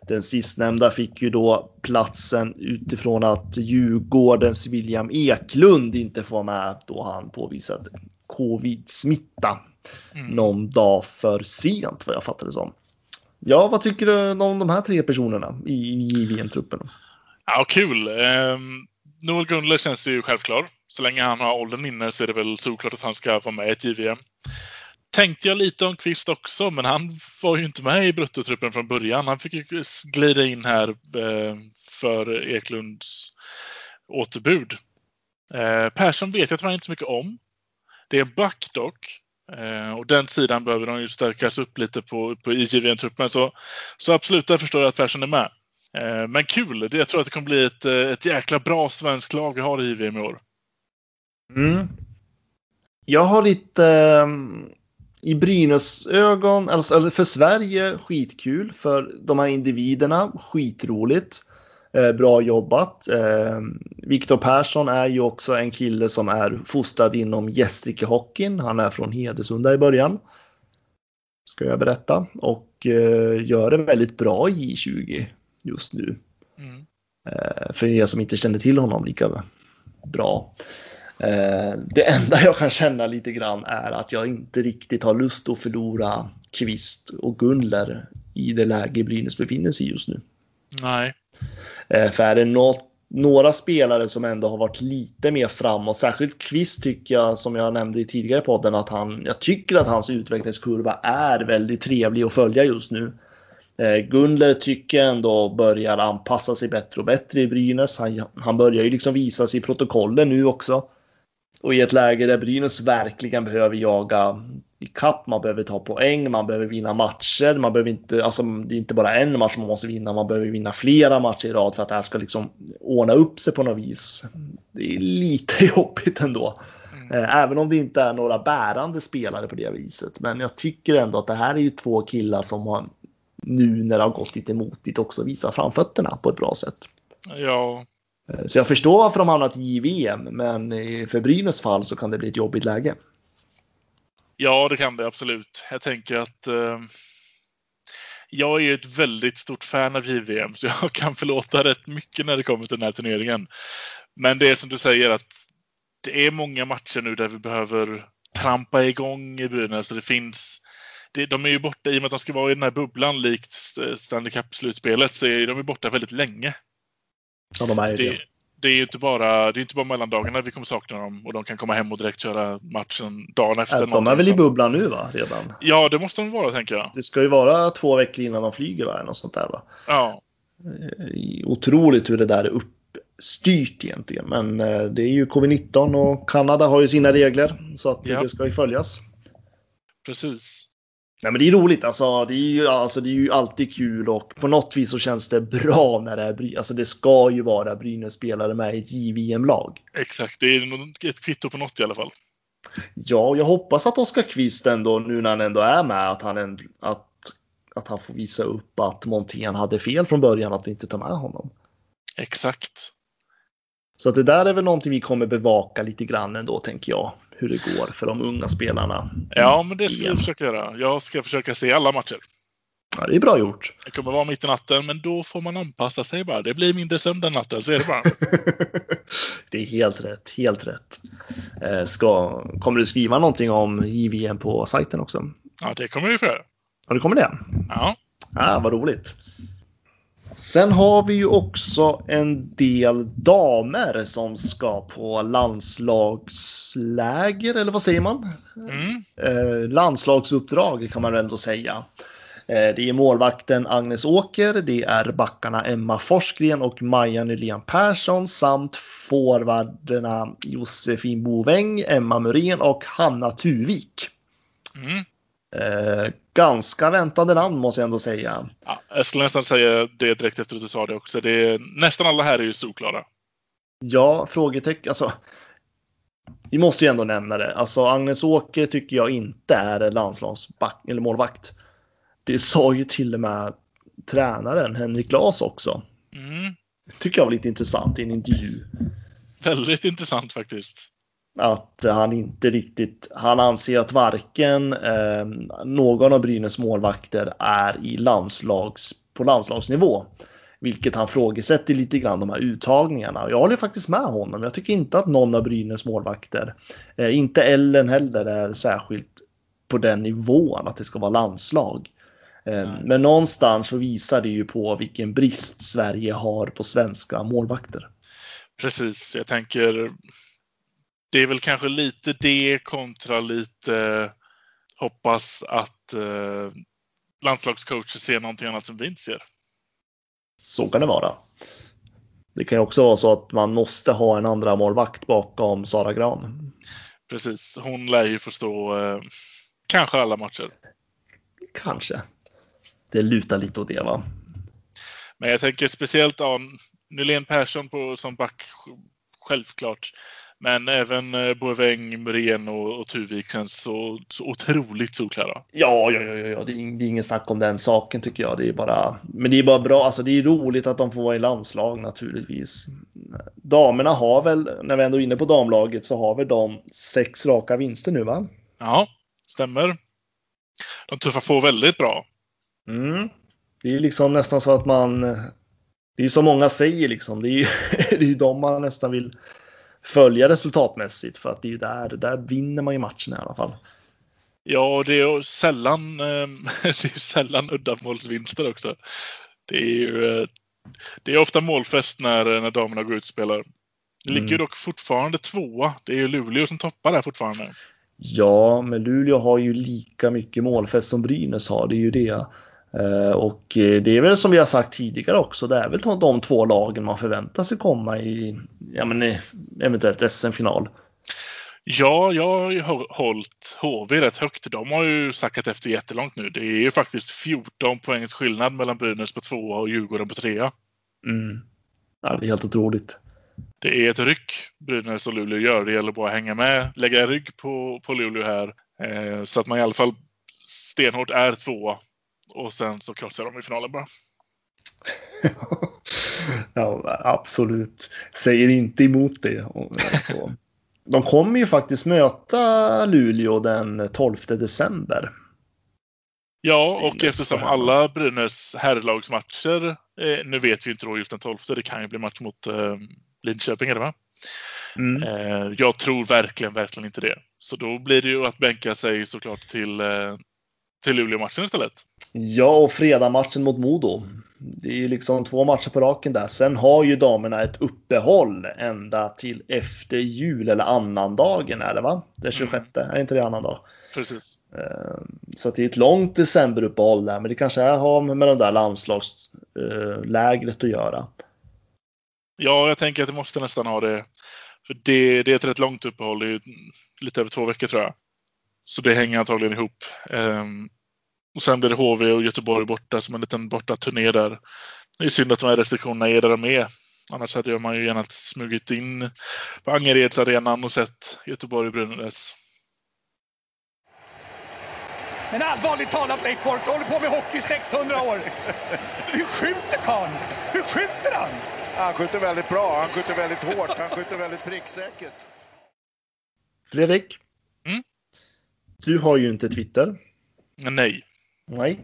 Den sistnämnda fick ju då platsen utifrån att Djurgårdens William Eklund inte får med då han påvisat covid-smitta mm. någon dag för sent vad jag fattar det som. Ja, vad tycker du om de här tre personerna i JVM-truppen? Ja, kul. Um, Noel Gunler känns ju självklar. Så länge han har åldern inne så är det väl såklart att han ska vara med i ett JVM. Tänkte jag lite om Kvist också, men han var ju inte med i bruttotruppen från början. Han fick ju glida in här eh, för Eklunds återbud. Eh, Persson vet jag tror inte så mycket om. Det är en back dock. Eh, och den sidan behöver de ju stärkas upp lite på, på IGVN-truppen. Så, så absolut, där förstår jag att Persson är med. Men kul! Jag tror att det kommer bli ett, ett jäkla bra svenskt lag vi har i JVM i år. Mm. Jag har lite ehm, i Brynäs ögon, alltså för Sverige skitkul, för de här individerna skitroligt. Eh, bra jobbat. Eh, Viktor Persson är ju också en kille som är fostrad inom Gästrikehockeyn. Han är från Hedesunda i början. Ska jag berätta. Och eh, gör det väldigt bra i J20 just nu. Mm. Eh, för er som inte känner till honom lika bra. Eh, det enda jag kan känna lite grann är att jag inte riktigt har lust att förlora Kvist och Gunler i det läge Brynäs befinner sig i just nu. Nej. Eh, för är det något, några spelare som ändå har varit lite mer framåt, särskilt Kvist tycker jag, som jag nämnde i tidigare podden, att han, jag tycker att hans utvecklingskurva är väldigt trevlig att följa just nu. Eh, Gunler tycker jag ändå börjar anpassa sig bättre och bättre i Brynäs. Han, han börjar ju liksom visa sig i protokollen nu också. Och i ett läge där Brynäs verkligen behöver jaga i kapp, man behöver ta poäng, man behöver vinna matcher, man behöver inte, alltså det är inte bara en match man måste vinna, man behöver vinna flera matcher i rad för att det här ska liksom ordna upp sig på något vis. Det är lite jobbigt ändå. Mm. Eh, även om det inte är några bärande spelare på det viset. Men jag tycker ändå att det här är ju två killar som har nu när det har gått lite motigt också visat framfötterna på ett bra sätt. Ja, Eh, så jag förstår varför de hamnat i JVM, men för Brynäs fall så kan det bli ett jobbigt läge. Ja, det kan det absolut. Jag tänker att eh, jag är ett väldigt stort fan av JVM, så jag kan förlåta rätt mycket när det kommer till den här turneringen. Men det är som du säger att det är många matcher nu där vi behöver trampa igång i Brynäs. Det finns det, de är ju borta, i och med att de ska vara i den här bubblan likt Stanley Cup-slutspelet, så är de borta väldigt länge. Ja, de är det, det är ju inte bara, det är inte bara mellandagarna vi kommer sakna dem och de kan komma hem och direkt köra matchen dagen efter. de är väl i bubblan nu va, redan? Ja, det måste de vara tänker jag. Det ska ju vara två veckor innan de flyger va, något sånt där va? Ja. Eh, otroligt hur det där är uppstyrt egentligen, men eh, det är ju covid-19 och Kanada har ju sina regler så att ja. det ska ju följas. Precis. Nej, men det är roligt. Alltså, det, är ju, alltså, det är ju alltid kul och på något vis så känns det bra när det är Alltså, det ska ju vara Brynäs-spelare med i ett JVM-lag. Exakt, det är ett kvitto på något i alla fall. Ja, jag hoppas att Oskar Kvist ändå, nu när han ändå är med, att han, ändå, att, att han får visa upp att Montén hade fel från början, att inte ta med honom. Exakt. Så att det där är väl någonting vi kommer bevaka lite grann ändå, tänker jag hur det går för de unga spelarna. Ja, men det ska vi försöka göra. Jag ska försöka se alla matcher. Ja, det är bra gjort. Det kommer vara mitt i natten, men då får man anpassa sig bara. Det blir mindre sömn den natten, så är det bara. det är helt rätt, helt rätt. Eh, ska, kommer du skriva någonting om JVM på sajten också? Ja, det kommer vi få göra. Ja, det kommer det? Ja. Ja, vad roligt. Sen har vi ju också en del damer som ska på landslagsläger, eller vad säger man? Mm. Eh, landslagsuppdrag kan man ändå säga. Eh, det är målvakten Agnes Åker, det är backarna Emma Forsgren och Maja Nylén Persson samt forwarderna Josefin Boväng, Emma Muren och Hanna Tuvik. Mm. Eh, ganska väntade namn måste jag ändå säga. Ja, jag skulle nästan säga det direkt efter att du sa det också. Det är, nästan alla här är ju solklara. Ja, frågetecken. Alltså, vi måste ju ändå nämna det. Alltså Agnes Åker tycker jag inte är landslagsback eller målvakt. Det sa ju till och med tränaren Henrik Glas också. Mm. Det tycker jag var lite intressant i en intervju. Väldigt intressant faktiskt. Att han inte riktigt, han anser att varken eh, någon av Brynäs målvakter är i landslags, på landslagsnivå. Vilket han frågesätter lite grann de här uttagningarna. Jag håller faktiskt med honom. Jag tycker inte att någon av Brynäs målvakter, eh, inte Ellen heller, är särskilt på den nivån att det ska vara landslag. Eh, men någonstans så visar det ju på vilken brist Sverige har på svenska målvakter. Precis, jag tänker det är väl kanske lite det kontra lite hoppas att eh, landslagscoacher ser någonting annat som vi inte ser. Så kan det vara. Det kan ju också vara så att man måste ha en andra målvakt bakom Sara Gran. Precis, hon lär ju förstå eh, kanske alla matcher. Kanske. Det lutar lite åt det va. Men jag tänker speciellt ja, Nylén Persson på, som back, självklart. Men även eh, Boiveng, Muren och, och Tuvik känns så, så otroligt solklara. Ja, ja, ja, ja. Det, är, det är ingen snack om den saken tycker jag. Det är bara, men det är bara bra. Alltså, det är roligt att de får vara i landslag naturligtvis. Damerna har väl, när vi ändå är inne på damlaget, så har väl de sex raka vinster nu va? Ja, stämmer. De tuffar på väldigt bra. Mm. Det är liksom nästan så att man, det är som många säger liksom, det är ju det är de man nästan vill följa resultatmässigt för att det är ju där, där vinner man ju matchen i alla fall. Ja, det är sällan, det är sällan uddamålsvinster också. Det är ju det är ofta målfest när, när damerna går ut och spelar. Det ligger mm. dock fortfarande tvåa. Det är ju Luleå som toppar där fortfarande. Ja, men Luleå har ju lika mycket målfest som Brynäs har. Det är ju det. Eh, och eh, det är väl som vi har sagt tidigare också, det är väl de två lagen man förväntar sig komma i ja, men eventuellt SM-final. Ja, jag har ju hållit HV rätt högt. De har ju sackat efter jättelångt nu. Det är ju faktiskt 14 poängs skillnad mellan Brynäs på tvåa och Djurgården på trea. Mm. Ja, det är helt otroligt. Det är ett ryck Brynäs och Luleå gör. Det gäller bara att hänga med, lägga rygg på, på Luleå här. Eh, så att man i alla fall stenhårt är tvåa och sen så krossar de i finalen bara. ja, absolut. Säger inte emot det. Alltså. De kommer ju faktiskt möta Luleå den 12 december. Ja, och eftersom alla Brynäs herrlagsmatcher, eh, nu vet vi inte då just den 12, det kan ju bli match mot eh, Linköping, det va? Mm. Eh, jag tror verkligen, verkligen inte det. Så då blir det ju att bänka sig såklart till, eh, till Luleå-matchen istället. Ja, och fredag-matchen mot Modo. Det är ju liksom två matcher på raken där. Sen har ju damerna ett uppehåll ända till efter jul eller annandagen är det va? Den 26, mm. är inte det annandag? Precis. Ehm, så det är ett långt decemberuppehåll där, men det kanske har med de där landslagslägret att göra. Ja, jag tänker att det måste nästan ha det. För det, det är ett rätt långt uppehåll, det är lite över två veckor tror jag. Så det hänger antagligen ihop. Och sen blir det HV och Göteborg borta som en liten borta turné där. Det är synd att de här restriktionerna är där de är. Annars hade man ju gärna smugit in på Angeredsarenan och sett Göteborg-Brynäs. Men allvarligt talat Leif Boork, du håller på med hockey i 600 år. Hur skjuter karln? Hur skjuter han? Han skjuter väldigt bra, han skjuter väldigt hårt, han skjuter väldigt pricksäkert. Fredrik? Mm? Du har ju inte Twitter. Nej. Nej.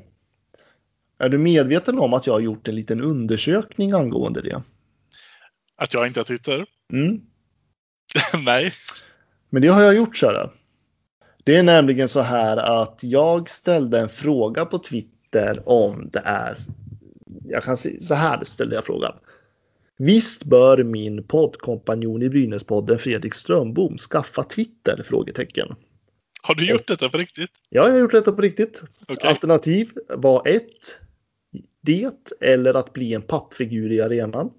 Är du medveten om att jag har gjort en liten undersökning angående det? Att jag inte har Twitter? Mm. Nej. Men det har jag gjort, Sara. Det är nämligen så här att jag ställde en fråga på Twitter om det är... Jag kan säga så här ställde jag frågan. Visst bör min poddkompanjon i Brynäspodden Fredrik Strömbom skaffa Twitter? Frågetecken. Har du gjort detta på riktigt? Ja, jag har gjort detta på riktigt. Okay. Alternativ var ett, det eller att bli en pappfigur i arenan.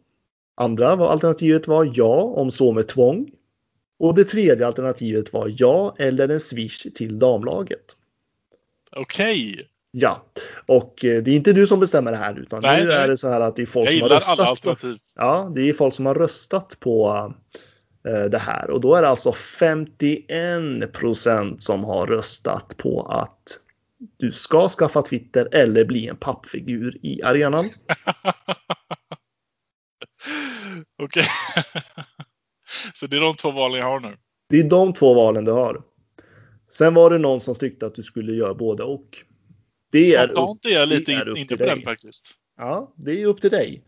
Andra var, alternativet var ja, om så med tvång. Och det tredje alternativet var ja eller en swish till damlaget. Okej. Okay. Ja, och eh, det är inte du som bestämmer det här utan nej, nu nej. är det så här att det är folk som har röstat. Alla alternativ. På, ja, det är folk som har röstat på Eh, det här och då är det alltså 51 procent som har röstat på att du ska skaffa Twitter eller bli en pappfigur i arenan. Okej. Så det är de två valen jag har nu? Det är de två valen du har. Sen var det någon som tyckte att du skulle göra både och. Det är Spontant är jag lite inne på den faktiskt. Ja, det är upp till dig.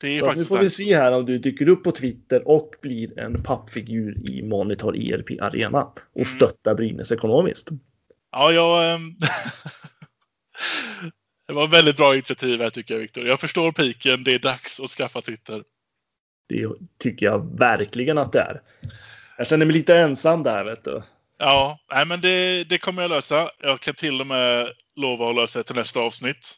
Så nu får vi se här om du dyker upp på Twitter och blir en pappfigur i Monitor ERP Arena och mm. stöttar Brynäs ekonomiskt. Ja, jag... Ähm... det var väldigt bra initiativ här tycker jag Viktor. Jag förstår piken. Det är dags att skaffa Twitter. Det tycker jag verkligen att det är. Jag känner mig lite ensam där vet du. Ja, nej, men det, det kommer jag lösa. Jag kan till och med lova att lösa det till nästa avsnitt.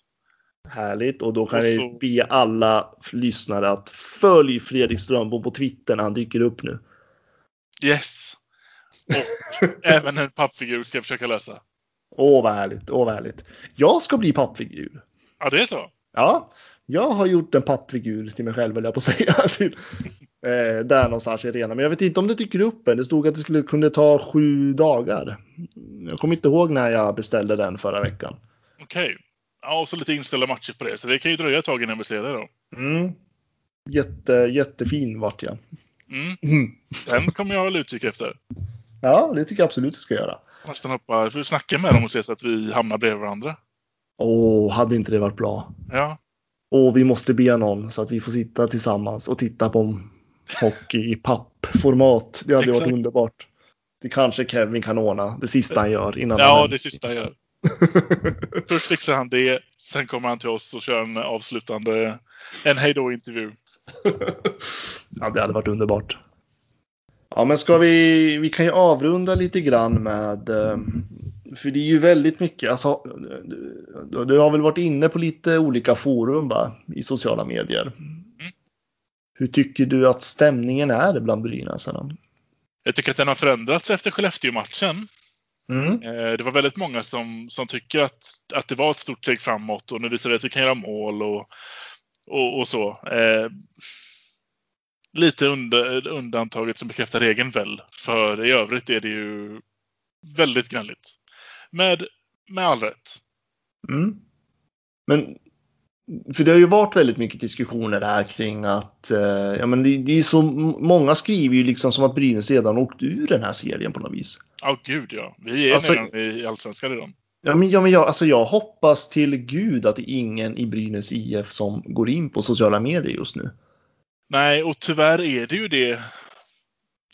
Härligt och då kan och så... jag be alla lyssnare att följ Fredrik Strömbom på Twitter när han dyker upp nu. Yes. Och även en pappfigur ska jag försöka lösa. Åh, vad härligt. Åh, vad härligt. Jag ska bli pappfigur. Ja, det är så? Ja, jag har gjort en pappfigur till mig själv, vill jag på säga. Till, eh, där någonstans i arenan. Men jag vet inte om det dyker upp än. Det stod att det skulle kunna ta sju dagar. Jag kommer inte ihåg när jag beställde den förra veckan. Okej. Okay. Ja, och så lite inställda matcher på det. Så det kan ju dröja ett tag innan vi ser det då. Mm. Jätte, jättefin vart jag. Mm. Mm. Den kommer jag väl utkika efter. Ja, det tycker jag absolut du ska göra. Nästan hoppa, får snacka med dem och se så att vi hamnar bredvid varandra. Åh, hade inte det varit bra? Ja. Och vi måste be någon så att vi får sitta tillsammans och titta på hockey i pappformat. Det hade Exakt. varit underbart. Det kanske Kevin kan ordna det sista han gör innan Ja, det sista han gör. Först fixar han det, sen kommer han till oss och kör en avslutande, en hejdå-intervju. ja, det hade varit underbart. Ja, men ska vi, vi kan ju avrunda lite grann med, eh, för det är ju väldigt mycket, alltså, du har väl varit inne på lite olika forum va, i sociala medier. Mm. Hur tycker du att stämningen är bland brynäsarna? Jag tycker att den har förändrats efter Skellefteå-matchen. Mm. Eh, det var väldigt många som, som tycker att, att det var ett stort steg framåt och nu visar det att vi kan göra mål och, och, och så. Eh, lite under, undantaget som bekräftar regeln väl. För i övrigt är det ju väldigt gnälligt. Med, med all rätt. Mm. Men för det har ju varit väldigt mycket diskussioner här kring att eh, ja, men det, det, är så många skriver ju liksom som att Brynäs redan åkt ur den här serien på något vis. Ja, oh, gud ja. Vi är alltså, redan i allsvenskan redan. Ja, men, ja, men jag, alltså jag hoppas till gud att det är ingen i Brynäs IF som går in på sociala medier just nu. Nej, och tyvärr är det ju det.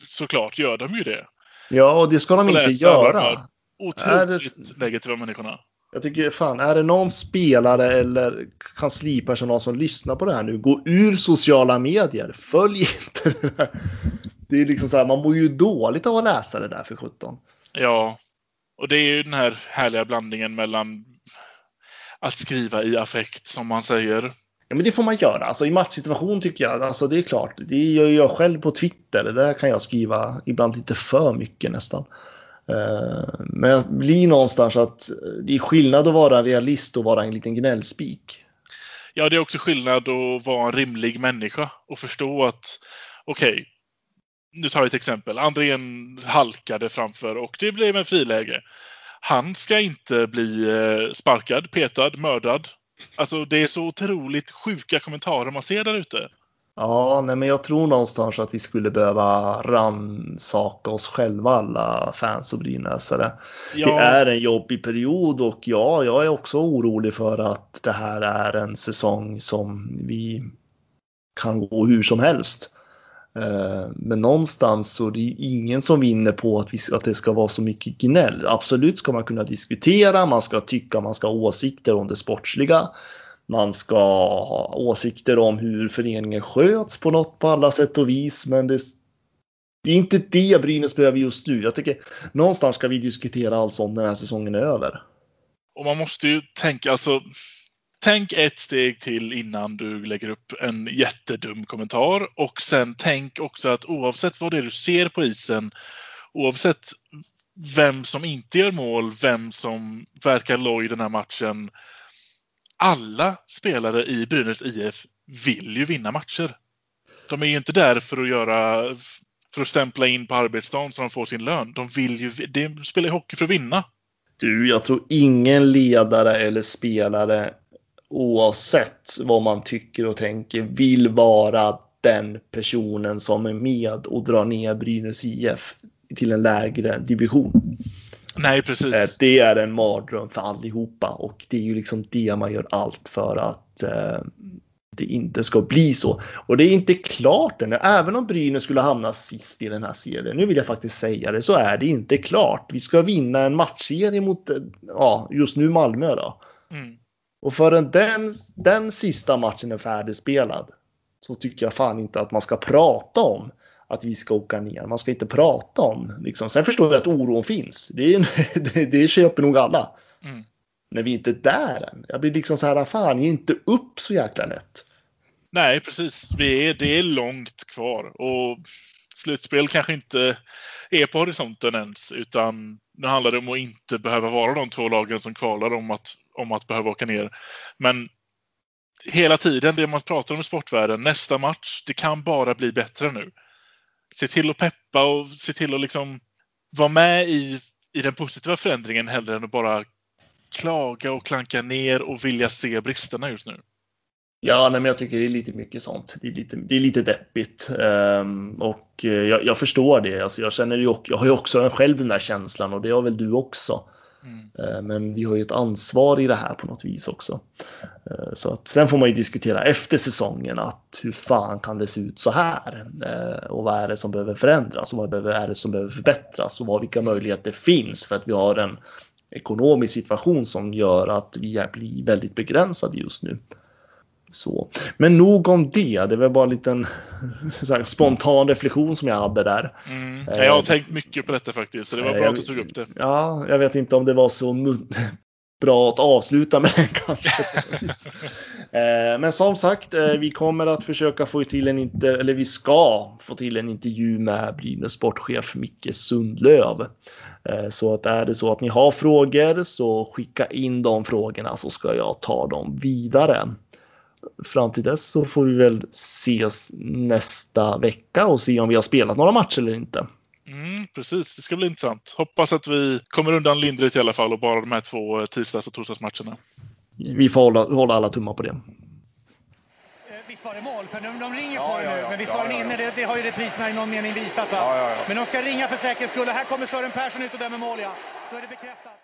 Såklart gör de ju det. Ja, och det ska de inte göra. Otroligt det... negativa människorna. Jag tycker fan, är det någon spelare eller kanslipersonal som lyssnar på det här nu, gå ur sociala medier. Följ inte det här. Det är liksom så här, man mår ju dåligt av att läsa det där för 17. Ja, och det är ju den här härliga blandningen mellan att skriva i affekt som man säger. Ja, men det får man göra. Alltså i matchsituation tycker jag, alltså det är klart, det gör jag själv på Twitter. Där kan jag skriva ibland lite för mycket nästan. Eh, men jag blir någonstans att eh, det är skillnad att vara realist och vara en liten gnällspik. Ja, det är också skillnad att vara en rimlig människa och förstå att okej, okay, nu tar vi ett exempel. Andrén halkade framför och det blev en friläge. Han ska inte bli eh, sparkad, petad, mördad. Alltså det är så otroligt sjuka kommentarer man ser där ute. Ja, nej, men jag tror någonstans att vi skulle behöva ransaka oss själva alla fans och brynäsare. Ja. Det är en jobbig period och ja, jag är också orolig för att det här är en säsong som vi kan gå hur som helst. Eh, men någonstans så är det ingen som vinner på att, vi, att det ska vara så mycket gnäll. Absolut ska man kunna diskutera, man ska tycka, man ska ha åsikter om det sportsliga. Man ska ha åsikter om hur föreningen sköts på något på alla sätt och vis. Men det, det är inte det Brynäs behöver just nu. Jag tycker någonstans ska vi diskutera allt sånt när den här säsongen är över. Och man måste ju tänka alltså. Tänk ett steg till innan du lägger upp en jättedum kommentar och sen tänk också att oavsett vad det är du ser på isen, oavsett vem som inte gör mål, vem som verkar loj i den här matchen, alla spelare i Brynäs IF vill ju vinna matcher. De är ju inte där för att göra för att stämpla in på arbetsdagen så de får sin lön. De vill ju de spelar hockey för att vinna. Du, jag tror ingen ledare eller spelare oavsett vad man tycker och tänker vill vara den personen som är med och drar ner Brynäs IF. till en lägre division. Nej, precis. Eh, det är en mardröm för allihopa och det är ju liksom det man gör allt för att eh, det inte ska bli så. Och det är inte klart ännu. Även om Brynäs skulle hamna sist i den här serien, nu vill jag faktiskt säga det, så är det inte klart. Vi ska vinna en matchserie mot, eh, ja, just nu Malmö då. Mm. Och förrän den, den sista matchen är färdigspelad så tycker jag fan inte att man ska prata om att vi ska åka ner. Man ska inte prata om liksom. Sen förstår jag att oron finns. Det, är, det, det köper nog alla. Mm. Men vi är inte där än. Jag blir liksom så här, fan, ge inte upp så jäkla lätt. Nej, precis. Vi är, det är långt kvar och slutspel kanske inte är på horisonten ens, utan nu handlar det om att inte behöva vara de två lagen som kvalar om att, om att behöva åka ner. Men hela tiden, det man pratar om i sportvärlden, nästa match, det kan bara bli bättre nu. Se till att peppa och se till att liksom vara med i, i den positiva förändringen hellre än att bara klaga och klanka ner och vilja se bristerna just nu. Ja, nej, men jag tycker det är lite mycket sånt. Det är lite, det är lite deppigt um, och eh, jag, jag, förstår det. Alltså, jag känner ju, jag har ju också själv den där känslan och det har väl du också. Mm. Eh, men vi har ju ett ansvar i det här på något vis också. Eh, så att, sen får man ju diskutera efter säsongen att hur fan kan det se ut så här? Eh, och vad är det som behöver förändras och vad är det som behöver förbättras och vad, vilka möjligheter finns för att vi har en ekonomisk situation som gör att vi blir väldigt begränsade just nu. Så. Men nog om det. Det var bara en liten här, spontan reflektion som jag hade där. Mm. Jag har eh, tänkt mycket på detta faktiskt, så det var bra jag, att du tog upp det. Ja, jag vet inte om det var så bra att avsluta med den kanske. Eh, men som sagt, eh, vi kommer att försöka få till en inter eller vi ska få till en intervju med blivande sportchef Micke Sundlöv. Så att är det så att ni har frågor så skicka in de frågorna så ska jag ta dem vidare fram till dess så får vi väl ses nästa vecka och se om vi har spelat några matcher eller inte. Mm, precis, det ska bli intressant. Hoppas att vi kommer undan lindrigt i alla fall och bara de här två eh, tisdags och torsdagsmatcherna. Vi får hålla, hålla alla tummar på det. Eh, visst var det mål? För de, de ringer ja, på ja, nu, men visst var den inne? Det, det, har ju repriserna i någon mening visat. Va? Men de ska ringa för säkerhets skull. Här kommer Sören Persson ut och dömer mål, ja. Då är det bekräftat.